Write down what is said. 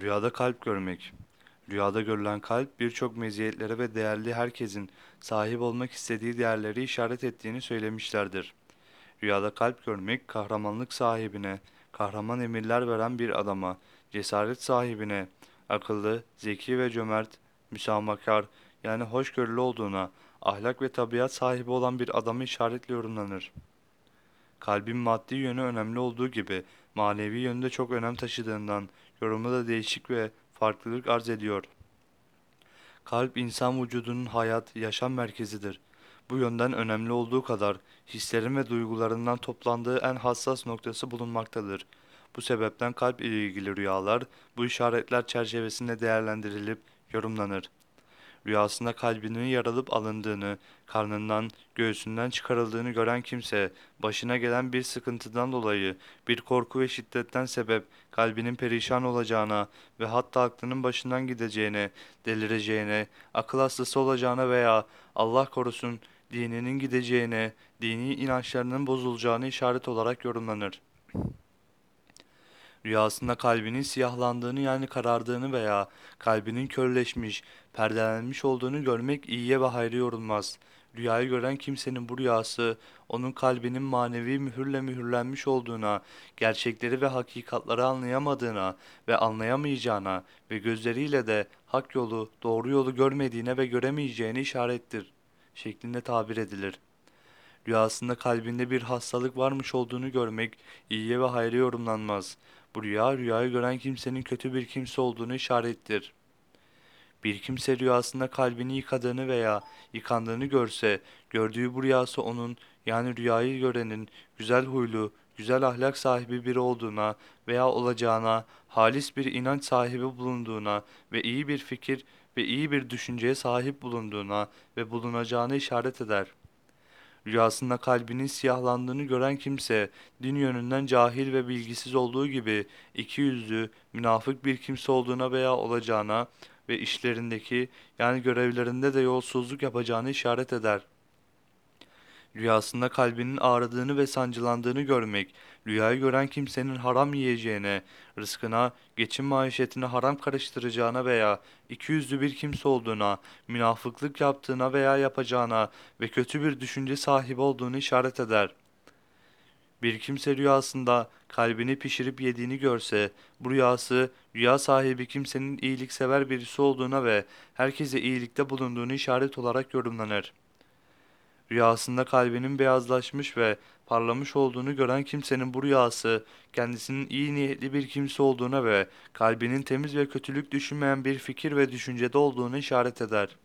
Rüyada kalp görmek. Rüyada görülen kalp birçok meziyetlere ve değerli herkesin sahip olmak istediği değerleri işaret ettiğini söylemişlerdir. Rüyada kalp görmek kahramanlık sahibine, kahraman emirler veren bir adama, cesaret sahibine, akıllı, zeki ve cömert, müsamahkar yani hoşgörülü olduğuna, ahlak ve tabiat sahibi olan bir adamı işaretle yorumlanır. Kalbin maddi yönü önemli olduğu gibi manevi yönü de çok önem taşıdığından yorumu da değişik ve farklılık arz ediyor. Kalp insan vücudunun hayat, yaşam merkezidir. Bu yönden önemli olduğu kadar hislerin ve duygularından toplandığı en hassas noktası bulunmaktadır. Bu sebepten kalp ile ilgili rüyalar bu işaretler çerçevesinde değerlendirilip yorumlanır. Rüyasında kalbinin yarılıp alındığını, karnından, göğsünden çıkarıldığını gören kimse, başına gelen bir sıkıntıdan dolayı, bir korku ve şiddetten sebep kalbinin perişan olacağına ve hatta aklının başından gideceğine, delireceğine, akıl hastası olacağına veya Allah korusun dininin gideceğine, dini inançlarının bozulacağını işaret olarak yorumlanır. Rüyasında kalbinin siyahlandığını yani karardığını veya kalbinin körleşmiş, perdelenmiş olduğunu görmek iyiye ve hayra yorulmaz. Rüyayı gören kimsenin bu rüyası onun kalbinin manevi mühürle mühürlenmiş olduğuna, gerçekleri ve hakikatları anlayamadığına ve anlayamayacağına ve gözleriyle de hak yolu, doğru yolu görmediğine ve göremeyeceğine işarettir şeklinde tabir edilir. Rüyasında kalbinde bir hastalık varmış olduğunu görmek iyiye ve hayra yorumlanmaz. Bu rüya rüyayı gören kimsenin kötü bir kimse olduğunu işarettir. Bir kimse rüyasında kalbini yıkadığını veya yıkandığını görse, gördüğü bu rüyası onun yani rüyayı görenin güzel huylu, güzel ahlak sahibi biri olduğuna veya olacağına, halis bir inanç sahibi bulunduğuna ve iyi bir fikir ve iyi bir düşünceye sahip bulunduğuna ve bulunacağına işaret eder. Rüyasında kalbinin siyahlandığını gören kimse, din yönünden cahil ve bilgisiz olduğu gibi iki yüzlü, münafık bir kimse olduğuna veya olacağına ve işlerindeki yani görevlerinde de yolsuzluk yapacağını işaret eder. Rüyasında kalbinin ağrıdığını ve sancılandığını görmek, rüyayı gören kimsenin haram yiyeceğine, rızkına, geçim maişetine haram karıştıracağına veya iki yüzlü bir kimse olduğuna, münafıklık yaptığına veya yapacağına ve kötü bir düşünce sahibi olduğunu işaret eder. Bir kimse rüyasında kalbini pişirip yediğini görse, bu rüyası rüya sahibi kimsenin iyiliksever birisi olduğuna ve herkese iyilikte bulunduğunu işaret olarak yorumlanır. Rüyasında kalbinin beyazlaşmış ve parlamış olduğunu gören kimsenin bu rüyası kendisinin iyi niyetli bir kimse olduğuna ve kalbinin temiz ve kötülük düşünmeyen bir fikir ve düşüncede olduğunu işaret eder.